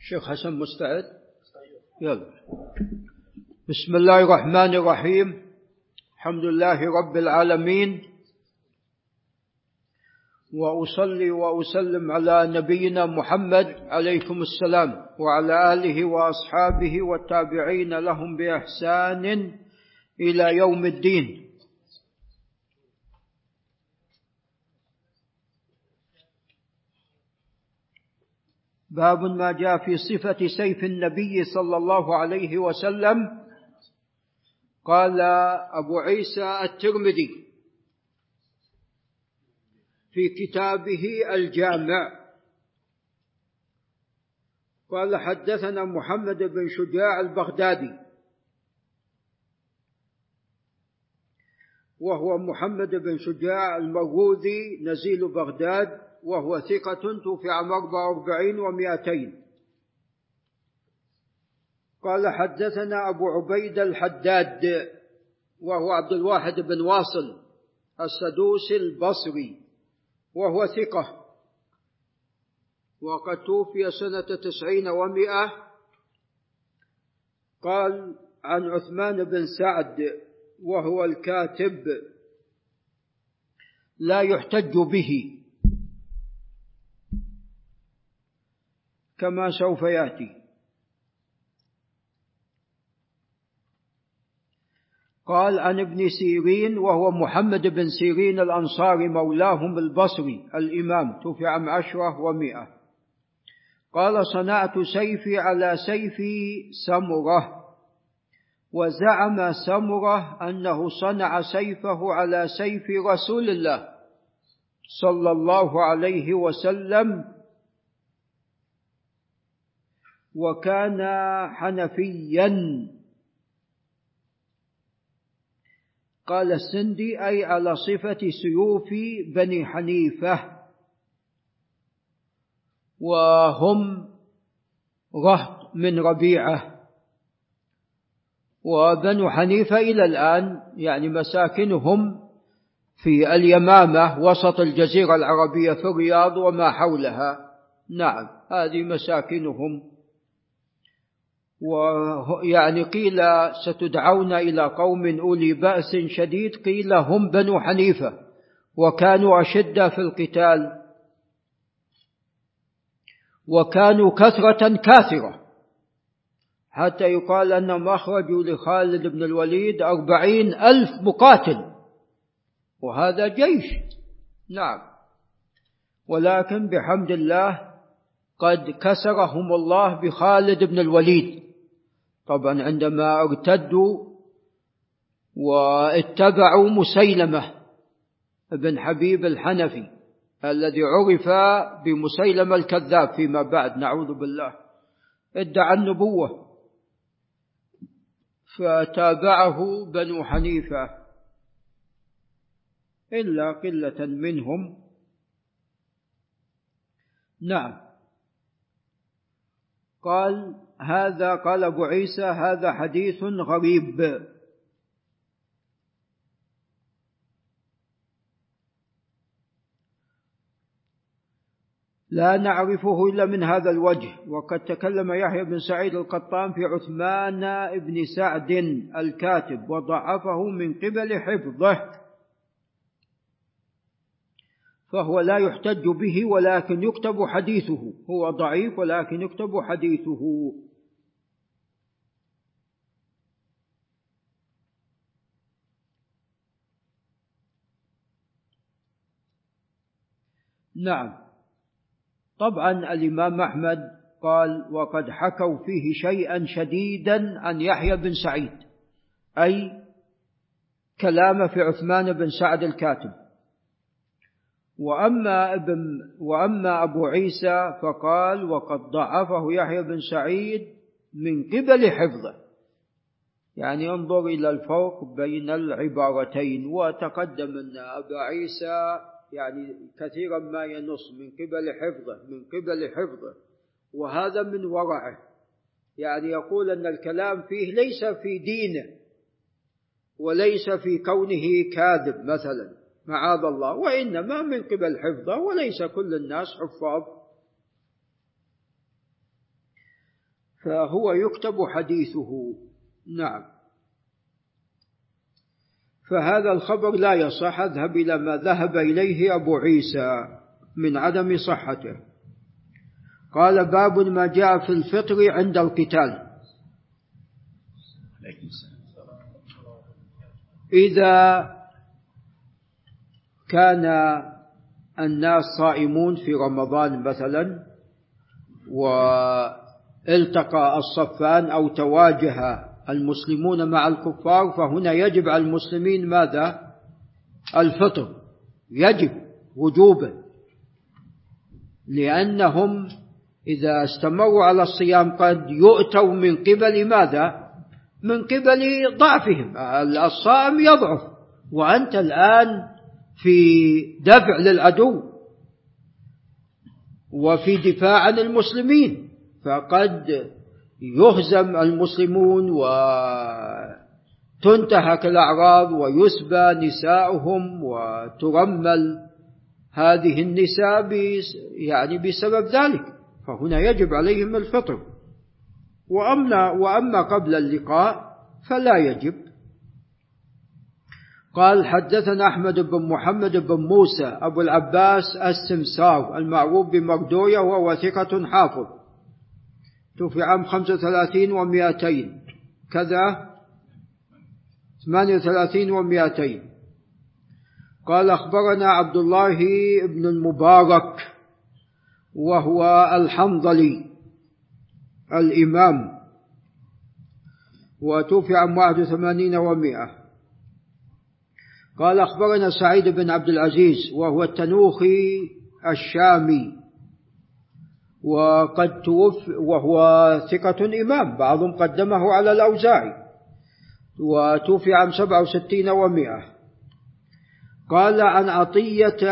الشيخ حسن مستعد؟ يلا. بسم الله الرحمن الرحيم. الحمد لله رب العالمين. وأصلي وأسلم على نبينا محمد عليكم السلام وعلى آله وأصحابه والتابعين لهم بإحسان إلى يوم الدين. باب ما جاء في صفة سيف النبي صلى الله عليه وسلم. قال أبو عيسى الترمذي في كتابه الجامع. قال حدثنا محمد بن شجاع البغدادي وهو محمد بن شجاع المروذي نزيل بغداد وهو ثقة توفي عام 44 ومائتين. قال حدثنا أبو عبيد الحداد وهو عبد الواحد بن واصل السدوسي البصري وهو ثقة. وقد توفي سنة تسعين ومائة. قال عن عثمان بن سعد وهو الكاتب لا يحتج به. كما سوف يأتي. قال عن ابن سيرين وهو محمد بن سيرين الأنصاري مولاهم البصري الإمام توفي عام عشرة ومائة. قال صنعت سيفي على سيف سمرة وزعم سمرة أنه صنع سيفه على سيف رسول الله صلى الله عليه وسلم وكان حنفيا. قال السندي أي على صفة سيوف بني حنيفة. وهم رهط من ربيعة. وبنو حنيفة إلى الآن يعني مساكنهم في اليمامة وسط الجزيرة العربية في الرياض وما حولها. نعم هذه مساكنهم. ويعني قيل ستدعون إلى قوم أولي بأس شديد قيل هم بنو حنيفة وكانوا أشد في القتال وكانوا كثرة كاثرة. حتى يقال أنهم أخرجوا لخالد بن الوليد أربعين ألف مقاتل. وهذا جيش. نعم. ولكن بحمد الله قد كسرهم الله بخالد بن الوليد. طبعا عندما ارتدوا واتبعوا مسيلمة بن حبيب الحنفي الذي عرف بمسيلمة الكذاب فيما بعد نعوذ بالله ادعى النبوة فتابعه بنو حنيفة إلا قلة منهم. نعم. قال هذا قال أبو عيسى هذا حديث غريب. لا نعرفه إلا من هذا الوجه. وقد تكلم يحيى بن سعيد القطان في عثمان بن سعد الكاتب وضعفه من قبل حفظه. فهو لا يحتج به ولكن يكتب حديثه. هو ضعيف ولكن يكتب حديثه. نعم. طبعا الإمام أحمد قال وقد حكوا فيه شيئا شديدا عن يحيى بن سعيد. أي كلام في عثمان بن سعد الكاتب. وأما ابن وأما أبو عيسى فقال وقد ضعفه يحيى بن سعيد من قبل حفظه. يعني انظر إلى الفرق بين العبارتين وتقدم أن أبا عيسى يعني كثيرا ما ينص من قبل حفظه من قبل حفظه. وهذا من ورعه. يعني يقول أن الكلام فيه ليس في دينه وليس في كونه كاذب مثلا معاذ الله. وإنما من قبل حفظه وليس كل الناس حفاظ. فهو يكتب حديثه. نعم. فهذا الخبر لا يصح اذهب إلى ما ذهب إليه أبو عيسى من عدم صحته. قال باب ما جاء في الفطر عند القتال. إذا كان الناس صائمون في رمضان مثلا والتقى الصفان أو تواجه المسلمون مع الكفار فهنا يجب على المسلمين ماذا؟ الفطر. يجب وجوبا. لأنهم إذا استمروا على الصيام قد يؤتوا من قبل ماذا؟ من قبل ضعفهم. الصائم يضعف. وأنت الآن في دفع للعدو وفي دفاع عن المسلمين. فقد يهزم المسلمون وتنتهك الأعراض ويسبى نساؤهم وترمل هذه النساء يعني بسبب ذلك فهنا يجب عليهم الفطر. وأما, وأما قبل اللقاء فلا يجب. قال حدثنا أحمد بن محمد بن موسى أبو العباس السمسار المعروف بمردوية وهو ثقة حافظ. توفي عام خمسة وثلاثين ومائتين كذا ثمانية وثلاثين ومائتين قال أخبرنا عبد الله بن المبارك وهو الحنظلي الإمام وتوفي عام واحد وثمانين ومائة قال أخبرنا سعيد بن عبد العزيز وهو التنوخي الشامي. وقد توفي وهو ثقة إمام بعضهم قدمه على الأوزاعي. وتوفي عام سبعة وستين ومائة. قال عن عطية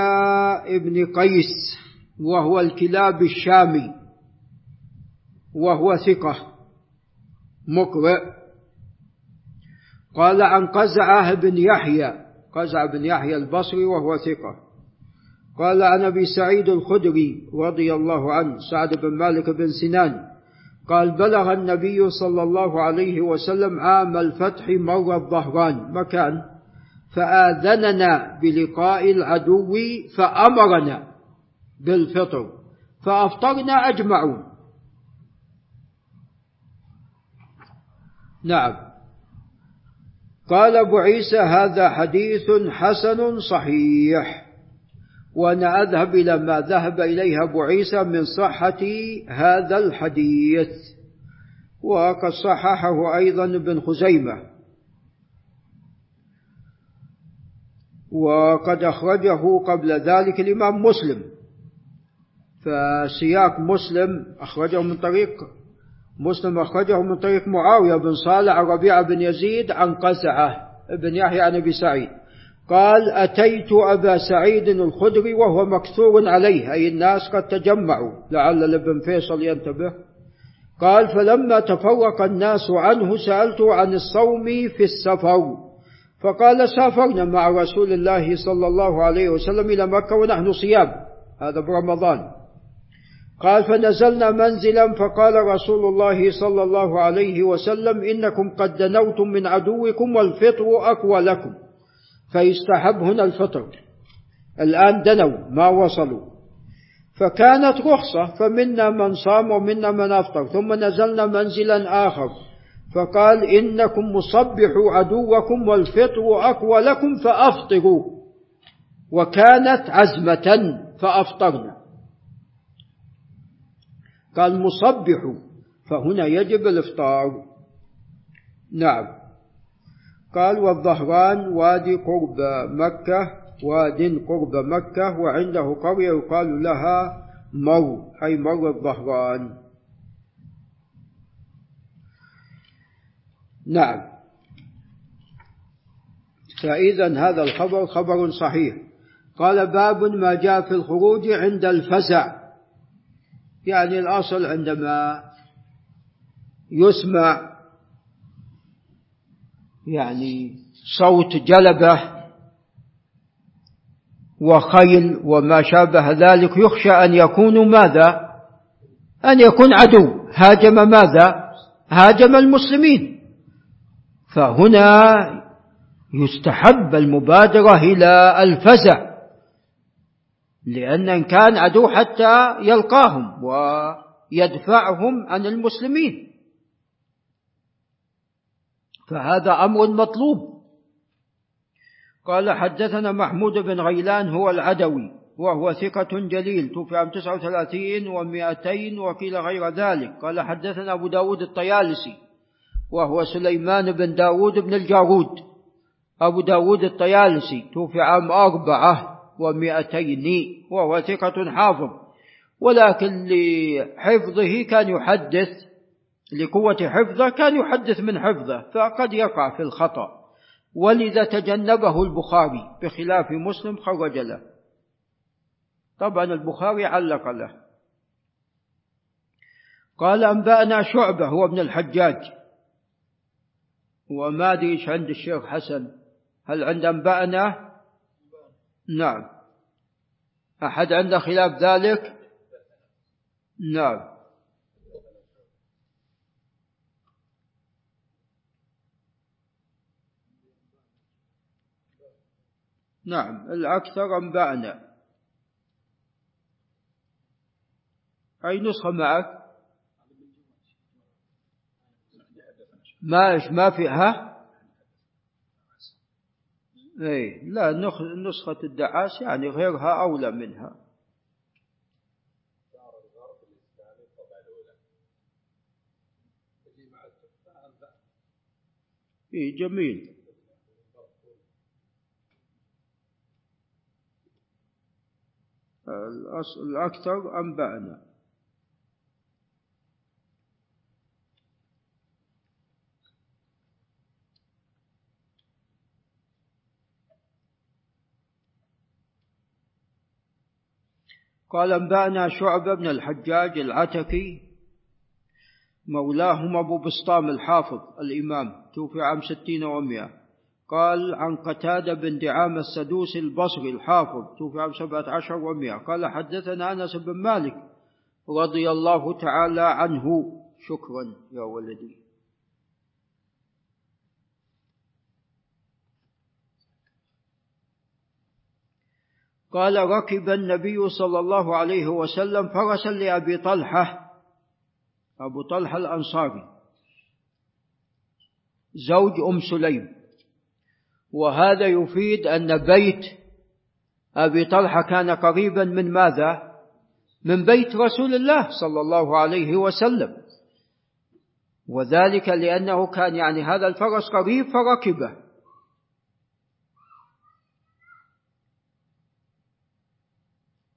ابن قيس وهو الكلاب الشامي وهو ثقة مقرئ. قال عن قزعة بن يحيى قزعة بن يحيى البصري وهو ثقة. قال عن أبي سعيد الخدري رضي الله عنه سعد بن مالك بن سنان قال بلغ النبي صلى الله عليه وسلم عام الفتح مر الظهران مكان فآذننا بلقاء العدو فأمرنا بالفطر فأفطرنا أجمعون. نعم. قال أبو عيسى هذا حديث حسن صحيح. وأنا أذهب إلى ما ذهب إليه أبو عيسى من صحة هذا الحديث. وقد صححه أيضا ابن خزيمة. وقد أخرجه قبل ذلك الإمام مسلم. فسياق مسلم أخرجه من طريق مسلم أخرجه من طريق معاوية بن صالح ربيعة بن يزيد عن قزعة بن يحيى عن أبي سعيد. قال أتيت أبا سعيد الخدري وهو مكثور عليه أي الناس قد تجمعوا لعل الابن فيصل ينتبه. قال فلما تفرق الناس عنه سألته عن الصوم في السفر. فقال سافرنا مع رسول الله صلى الله عليه وسلم إلى مكة ونحن صيام. هذا برمضان قال فنزلنا منزلا فقال رسول الله صلى الله عليه وسلم إنكم قد دنوتم من عدوكم والفطر أقوى لكم. فيستحب هنا الفطر. الآن دنوا ما وصلوا. فكانت رخصة فمنا من صام ومنا من أفطر ثم نزلنا منزلا آخر. فقال إنكم مصبحوا عدوكم والفطر أقوى لكم فأفطروا. وكانت عزمة فأفطرنا. قال مصبحوا فهنا يجب الإفطار. نعم. قال والظهران وادي قرب مكة واد قرب مكة وعنده قرية يقال لها مر أي مر الظهران نعم. فإذا هذا الخبر خبر صحيح. قال باب ما جاء في الخروج عند الفزع. يعني الأصل عندما يسمع يعني صوت جلبة وخيل وما شابه ذلك. يخشى أن يكونوا ماذا؟ أن يكون عدو. هاجم ماذا؟ هاجم المسلمين. فهنا يستحب المبادرة إلى الفزع لأن إن كان عدو حتى يلقاهم ويدفعهم عن المسلمين. فهذا أمر مطلوب. قال حدثنا محمود بن غيلان هو العدوي وهو ثقة جليل توفي عام 39 و200 وقيل غير ذلك. قال حدثنا أبو داود الطيالسي وهو سليمان بن داود بن الجارود. أبو داود الطيالسي توفي عام أربعة ومائتين وهو ثقة حافظ ولكن لحفظه كان يحدث لقوة حفظه كان يحدث من حفظه فقد يقع في الخطأ. ولذا تجنبه البخاري بخلاف مسلم خرج له طبعا البخاري علق له. قال أنبأنا شعبة هو ابن الحجاج. وما أدري إيش عند الشيخ حسن. هل عند أنبأنا؟ نعم. أحد عنده خلاف ذلك؟ نعم. نعم الأكثر أنبأنا. أي نسخة معك؟ ما ما فيها اي لا نسخة الدعاس يعني غيرها أولى منها. اي جميل. الأكثر أنبأنا. قال أنبأنا شعبة بن الحجاج العتكي مولاهم أبو بسطام الحافظ الإمام توفي عام ستين ومئة. قال عن قتادة بن دعام السدوسي البصري الحافظ توفي عام سبعة عشر ومئة. قال حدثنا أنس بن مالك رضي الله تعالى عنه. شكرا يا ولدي. قال ركب النبي صلى الله عليه وسلم فرسا لأبي طلحة أبو طلحة الأنصاري زوج أم سليم. وهذا يفيد أن بيت أبي طلحة كان قريبا من ماذا؟ من بيت رسول الله صلى الله عليه وسلم. وذلك لأنه كان يعني هذا الفرس قريب فركبه.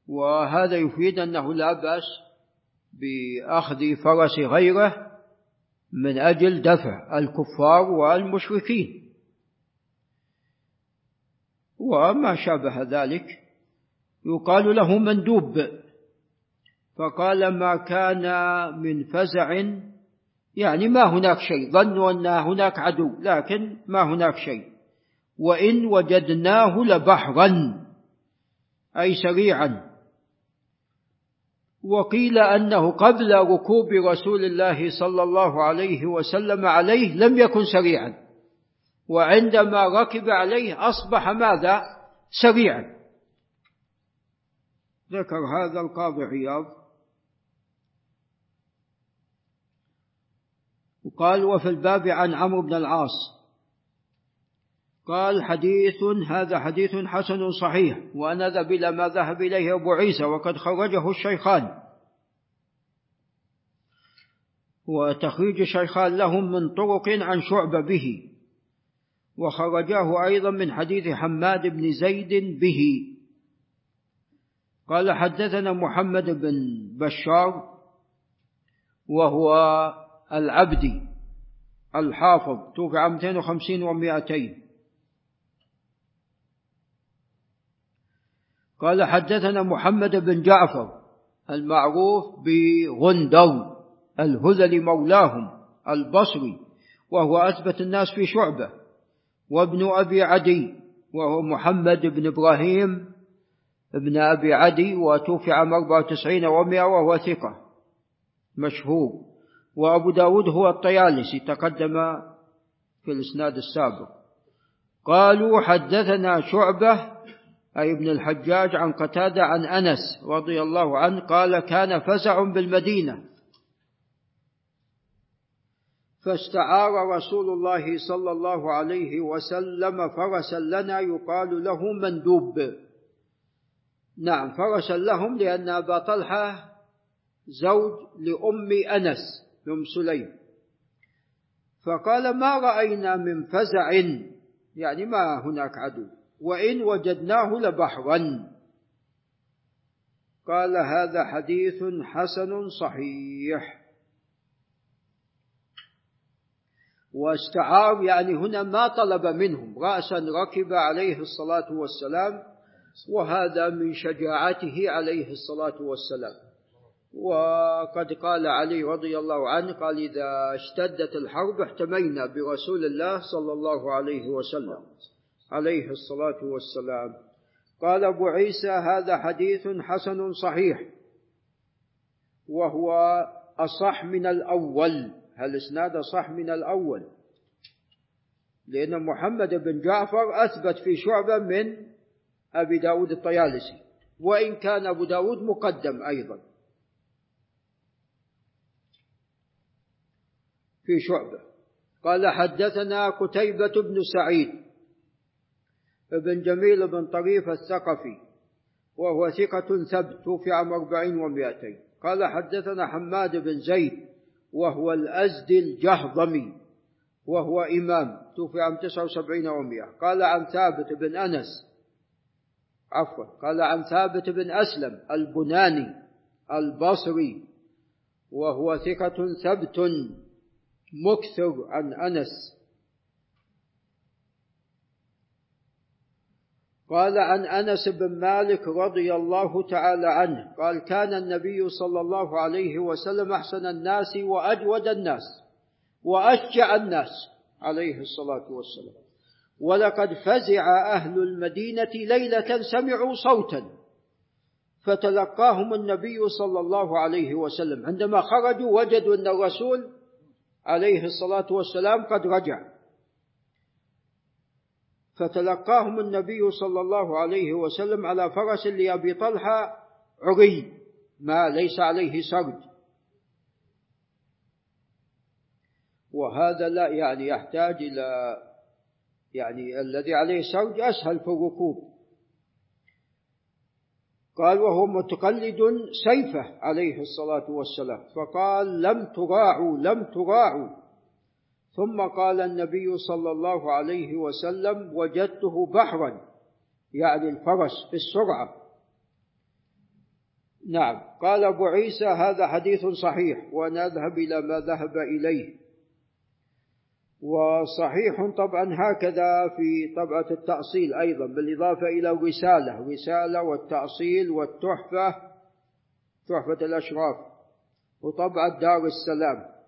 وهذا يفيد أنه لا بأس بأخذ فرس غيره من أجل دفع الكفار والمشركين. وما شابه ذلك. يقال له مندوب. فقال ما كان من فزع يعني ما هناك شيء ظنوا أن هناك عدو لكن ما هناك شيء. وإن وجدناه لبحرا أي سريعا. وقيل أنه قبل ركوب رسول الله صلى الله عليه وسلم عليه لم يكن سريعا. وعندما ركب عليه أصبح ماذا؟ سريعا. ذكر هذا القاضي عياض. وقال وفي الباب عن عمرو بن العاص. قال حديث هذا حديث حسن صحيح ونذهب إلى ما ذهب إليه أبو عيسى وقد خرجه الشيخان. وتخريج الشيخان لهم من طرق عن شعب به. وخرجاه أيضا من حديث حماد بن زيد به. قال حدثنا محمد بن بشار وهو العبدي الحافظ توفي عام 250 و200 قال حدثنا محمد بن جعفر المعروف بغندر الهذلي مولاهم البصري وهو أثبت الناس في شعبة. وابن أبي عدي وهو محمد بن إبراهيم ابن أبي عدي وتوفي عام 94 ومئة وهو ثقة مشهور. وأبو داود هو الطيالسي تقدم في الإسناد السابق. قالوا حدثنا شعبة أي ابن الحجاج عن قتادة عن أنس رضي الله عنه قال كان فزع بالمدينة. فاستعار رسول الله صلى الله عليه وسلم فرسا لنا يقال له مندوب. نعم فرسا لهم لأن أبا طلحة زوج لأم أنس أم سليم. فقال ما رأينا من فزع؟ يعني ما هناك عدو. وإن وجدناه لبحرا. قال هذا حديث حسن صحيح. واستعار يعني هنا ما طلب منهم. رأسا ركب عليه الصلاة والسلام وهذا من شجاعته عليه الصلاة والسلام. وقد قال علي رضي الله عنه قال إذا اشتدت الحرب احتمينا برسول الله صلى الله عليه وسلم. عليه الصلاة والسلام. قال أبو عيسى هذا حديث حسن صحيح وهو أصح من الأول. الإسناد أصح من الأول؟ لأن محمد بن جعفر أثبت في شعبة من أبي داود الطيالسي وإن كان أبو داود مقدم أيضا. في شعبة. قال حدثنا قتيبة بن سعيد بن جميل بن طريف الثقفي وهو ثقة ثبت توفي عام أربعين ومائتين. قال حدثنا حماد بن زيد وهو الأزدي الجهضمي وهو إمام توفي عام تسعة وسبعين ومائة قال عن ثابت بن أنس عفوا قال عن ثابت بن أسلم البناني البصري وهو ثقة ثبت مكثر عن أنس. قال عن أنس بن مالك رضي الله تعالى عنه قال كان النبي صلى الله عليه وسلم أحسن الناس وأجود الناس وأشجع الناس عليه الصلاة والسلام. ولقد فزع أهل المدينة ليلة سمعوا صوتا فتلقاهم النبي صلى الله عليه وسلم. عندما خرجوا وجدوا أن الرسول عليه الصلاة والسلام قد رجع. فتلقاهم النبي صلى الله عليه وسلم على فرس لأبي طلحة عري ما ليس عليه سرج. وهذا لا يعني يحتاج إلى يعني الذي عليه سرج أسهل في الركوب. قال وهو متقلد سيفه عليه الصلاة والسلام فقال لم تراعوا لم تراعوا. ثم قال النبي صلى الله عليه وسلم وجدته بحرا يعني الفرس في السرعة. نعم. قال أبو عيسى هذا حديث صحيح ونذهب إلى ما ذهب إليه. وصحيح طبعا هكذا في طبعة التأصيل أيضا بالإضافة إلى الرسالة رساله والتأصيل والتحفة تحفة الأشراف وطبعة دار السلام.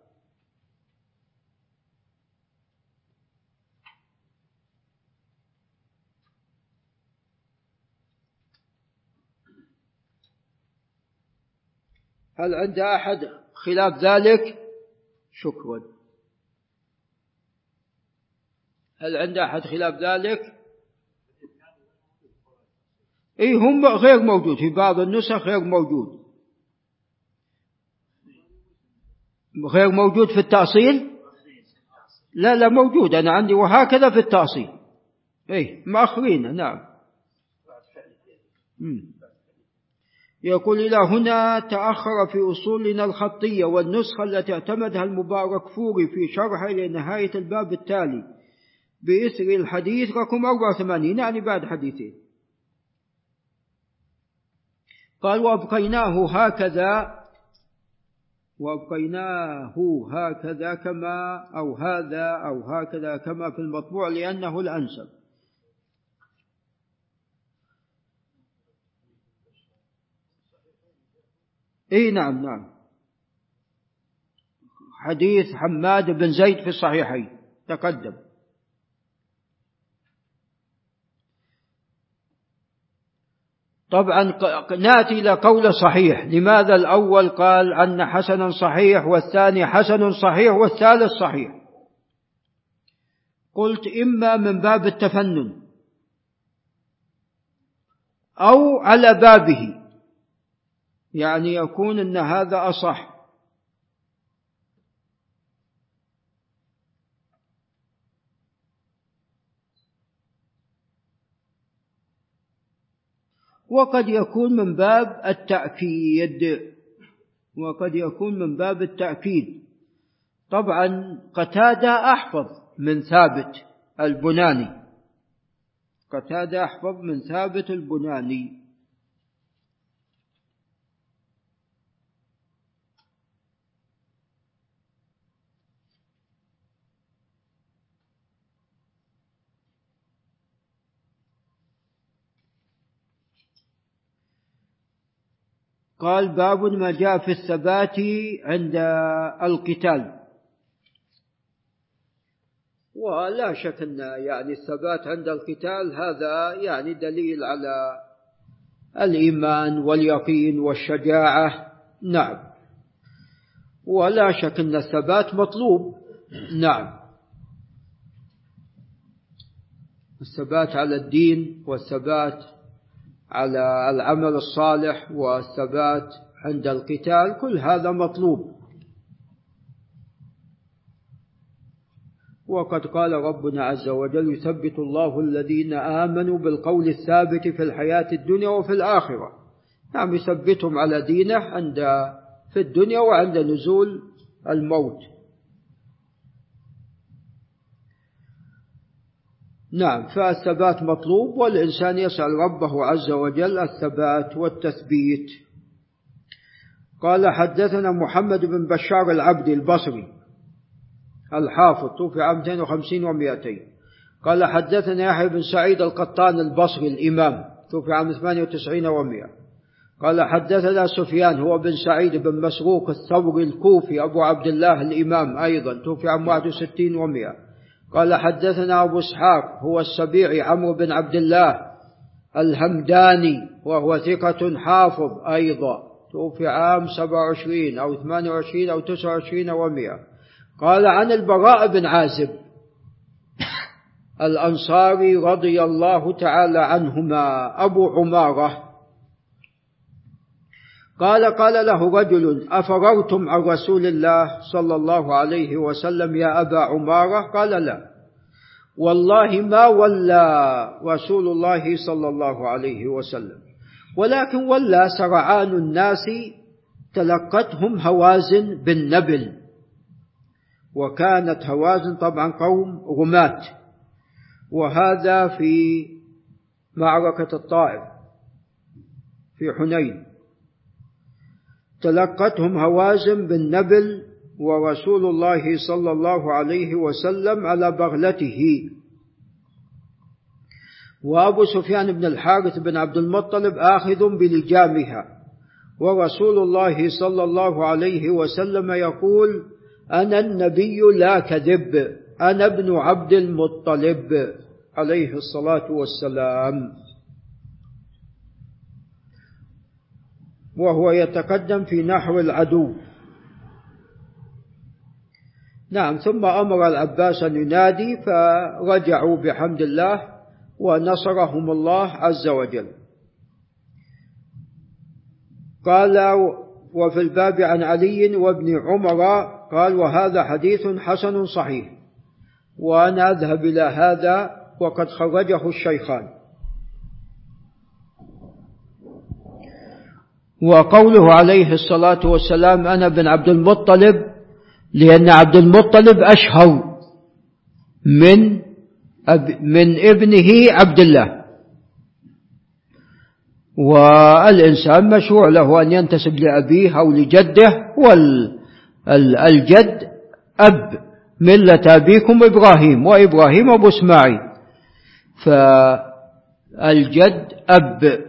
هل عند أحد خلاف ذلك؟ شكرا. هل عند أحد خلاف ذلك؟ إي هم غير موجود. في بعض النسخ غير موجود. غير موجود في التأصيل؟ لا لا موجود. أنا عندي وهكذا في التأصيل. إي مأخرين. نعم. مم. يقول إلى هنا تأخر في أصولنا الخطية والنسخة التي اعتمدها المبارك فوري في شرحه لنهاية الباب التالي. بإثر الحديث رقم 84 يعني بعد حديثين. قال وأبقيناه هكذا وأبقيناه هكذا كما أو هذا أو هكذا كما في المطبوع لأنه الأنسب. اي نعم نعم. حديث حماد بن زيد في الصحيحين. تقدم. طبعا نأتي إلى قول صحيح. لماذا الأول قال أن حسنا صحيح والثاني حسن صحيح والثالث صحيح؟ قلت إما من باب التفنن أو على بابه. يعني يكون إن هذا أصح. وقد يكون من باب التأكيد. وقد يكون من باب التأكيد. طبعا قتادة أحفظ من ثابت البناني. قتادة أحفظ من ثابت البناني. قال باب ما جاء في الثبات عند القتال. ولا شك أن يعني الثبات عند القتال هذا يعني دليل على الإيمان واليقين والشجاعة. نعم. ولا شك أن الثبات مطلوب. نعم. الثبات على الدين والثبات على العمل الصالح والثبات عند القتال كل هذا مطلوب. وقد قال ربنا عز وجل يثبت الله الذين آمنوا بالقول الثابت في الحياة الدنيا وفي الآخرة. نعم يثبتهم على دينه عند في الدنيا وعند نزول الموت. نعم فالثبات مطلوب والإنسان يسأل ربه عز وجل الثبات والتثبيت. قال حدثنا محمد بن بشار العبد البصري الحافظ توفي عام 250 و200 قال حدثنا يحيى بن سعيد القطان البصري الإمام توفي عام 98 و100 قال حدثنا سفيان هو بن سعيد بن مسروق الثوري الكوفي أبو عبد الله الإمام أيضا توفي عام 61 و100 قال حدثنا أبو إسحاق هو السبيعي عمرو بن عبد الله الهمداني وهو ثقة حافظ أيضا توفي عام سبع وعشرين أو ثمانية وعشرين أو تسعة وعشرين ومئة قال عن البراء بن عازب الأنصاري رضي الله تعالى عنهما أبو عمارة قال قال له رجل أفررتم عن رسول الله صلى الله عليه وسلم يا أبا عمارة؟ قال لا. والله ما ولى رسول الله صلى الله عليه وسلم ولكن ولى سرعان الناس تلقتهم هوازن بالنبل. وكانت هوازن طبعا قوم رماة وهذا في معركة الطائف في حنين. تلقتهم هوازن بالنبل ورسول الله صلى الله عليه وسلم على بغلته. وأبو سفيان بن الحارث بن عبد المطلب آخذ بلجامها. ورسول الله صلى الله عليه وسلم يقول أنا النبي لا كذب أنا ابن عبد المطلب عليه الصلاة والسلام. وهو يتقدم في نحو العدو. نعم ثم أمر العباس أن ينادي فرجعوا بحمد الله ونصرهم الله عز وجل. قال وفي الباب عن علي وابن عمر قال وهذا حديث حسن صحيح وأنا أذهب إلى هذا وقد خرجه الشيخان. وقوله عليه الصلاة والسلام أنا بن عبد المطلب لأن عبد المطلب أشهر من من ابنه عبد الله. والإنسان مشروع له أن ينتسب لأبيه أو لجده والجد أب ملة أبيكم إبراهيم وإبراهيم أبو إسماعيل. فالجد أب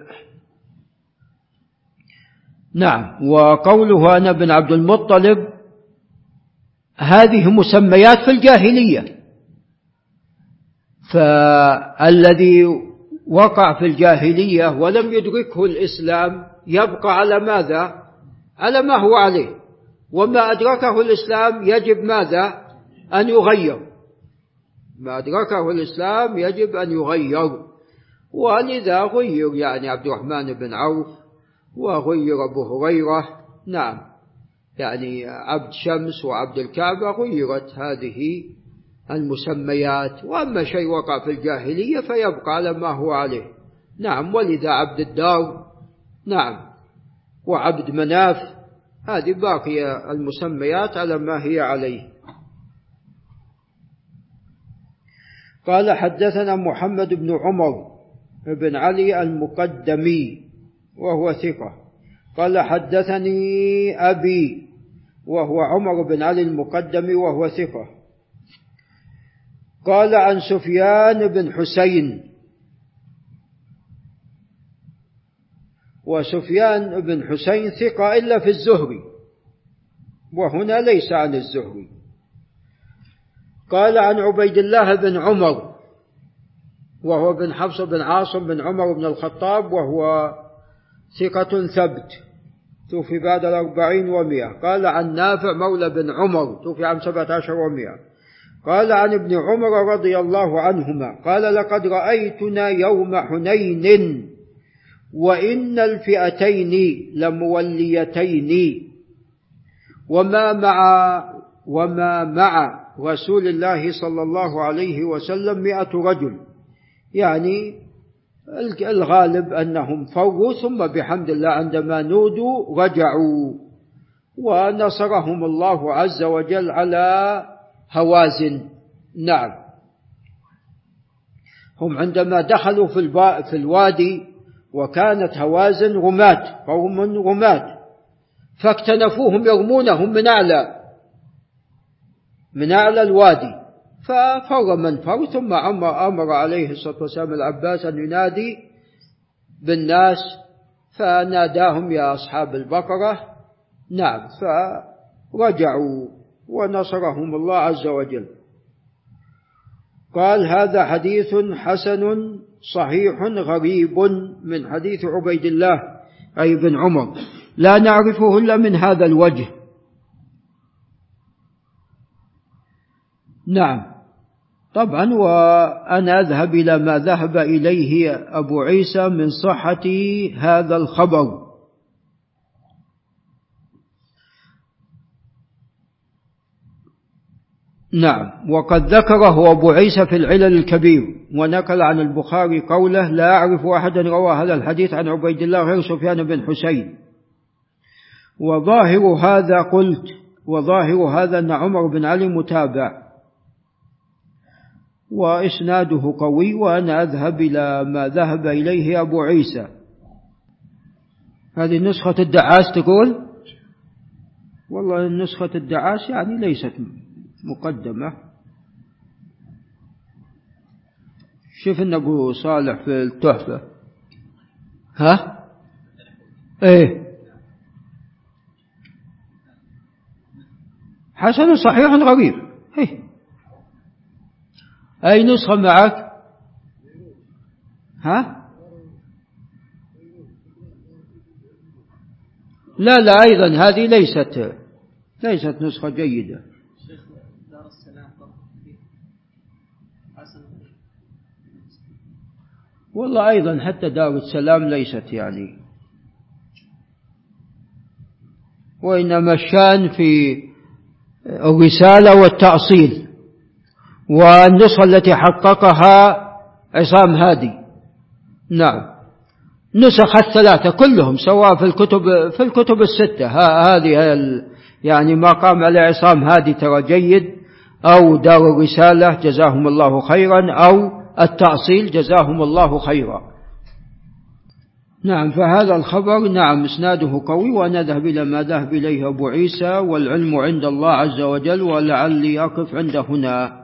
نعم. وقوله أنا بن عبد المطلب هذه مسميات في الجاهلية. فالذي وقع في الجاهلية ولم يدركه الإسلام يبقى على ماذا؟ على ما هو عليه. وما أدركه الإسلام يجب ماذا؟ أن يغير. ما أدركه الإسلام يجب أن يغير. ولذا غير يعني عبد الرحمن بن عوف وغير أبو هريرة. نعم. يعني عبد شمس وعبد الكعبة غيرت هذه المسميات. وأما شيء وقع في الجاهلية فيبقى على ما هو عليه. نعم. ولذا عبد الدار. نعم. وعبد مناف. هذه باقية المسميات على ما هي عليه. قال حدثنا محمد بن عمر بن علي المقدمي. وهو ثقة. قال حدثني أبي وهو عمر بن علي المقدمي وهو ثقة. قال عن سفيان بن حسين. وسفيان بن حسين ثقة إلا في الزهري. وهنا ليس عن الزهري. قال عن عبيد الله بن عمر وهو بن حفص بن عاصم بن عمر بن الخطاب وهو ثقة ثبت. توفي بعد الأربعين ومئة. قال عن نافع مولى بن عمر. توفي عام سبعة عشر ومئة. قال عن ابن عمر رضي الله عنهما. قال لقد رأيتنا يوم حنين وإن الفئتين لموليتين. وما مع وما مع رسول الله صلى الله عليه وسلم مئة رجل. يعني الغالب أنهم فووا ثم بحمد الله عندما نودوا رجعوا. ونصرهم الله عز وجل على هوازن. نعم. هم عندما دخلوا في, في الوادي وكانت هوازن رماة قوم رماة فاكتنفوهم يرمونهم من أعلى من أعلى الوادي. ففر من فر ثم أمر, أمر عليه الصلاة والسلام العباس أن ينادي بالناس فناداهم يا أصحاب البقرة. نعم فرجعوا ونصرهم الله عز وجل. قال هذا حديث حسن صحيح غريب من حديث عبيد الله أي بن عمر. لا نعرفه إلا من هذا الوجه. نعم. طبعا وأنا أذهب إلى ما ذهب إليه أبو عيسى من صحة هذا الخبر. نعم وقد ذكره أبو عيسى في العلل الكبير ونقل عن البخاري قوله لا أعرف أحدا روى هذا الحديث عن عبيد الله غير سفيان بن حسين. وظاهر هذا قلت وظاهر هذا أن عمر بن علي متابع. وإسناده قوي وأنا أذهب إلى ما ذهب إليه أبو عيسى. هذه نسخة الدعاس تقول؟ والله نسخة الدعاس يعني ليست مقدمة. شوف إن أبو صالح في التحفة. ها؟ إيه. حسن صحيح غريب. إيه. أي نسخة معك؟ ها؟ لا لا أيضا هذه ليست ليست نسخة جيدة. والله أيضا حتى دار السلام ليست يعني. وإنما الشأن في الرسالة والتأصيل. والنسخة التي حققها عصام هادي. نعم. نسخ الثلاثة كلهم سواء في الكتب في الكتب الستة. هذه يعني ما قام عليه عصام هادي ترى جيد أو دار الرسالة جزاهم الله خيرا أو التأصيل جزاهم الله خيرا. نعم فهذا الخبر نعم إسناده قوي ونذهب إلى ما ذهب إليه أبو عيسى والعلم عند الله عز وجل ولعلي أقف عند هنا.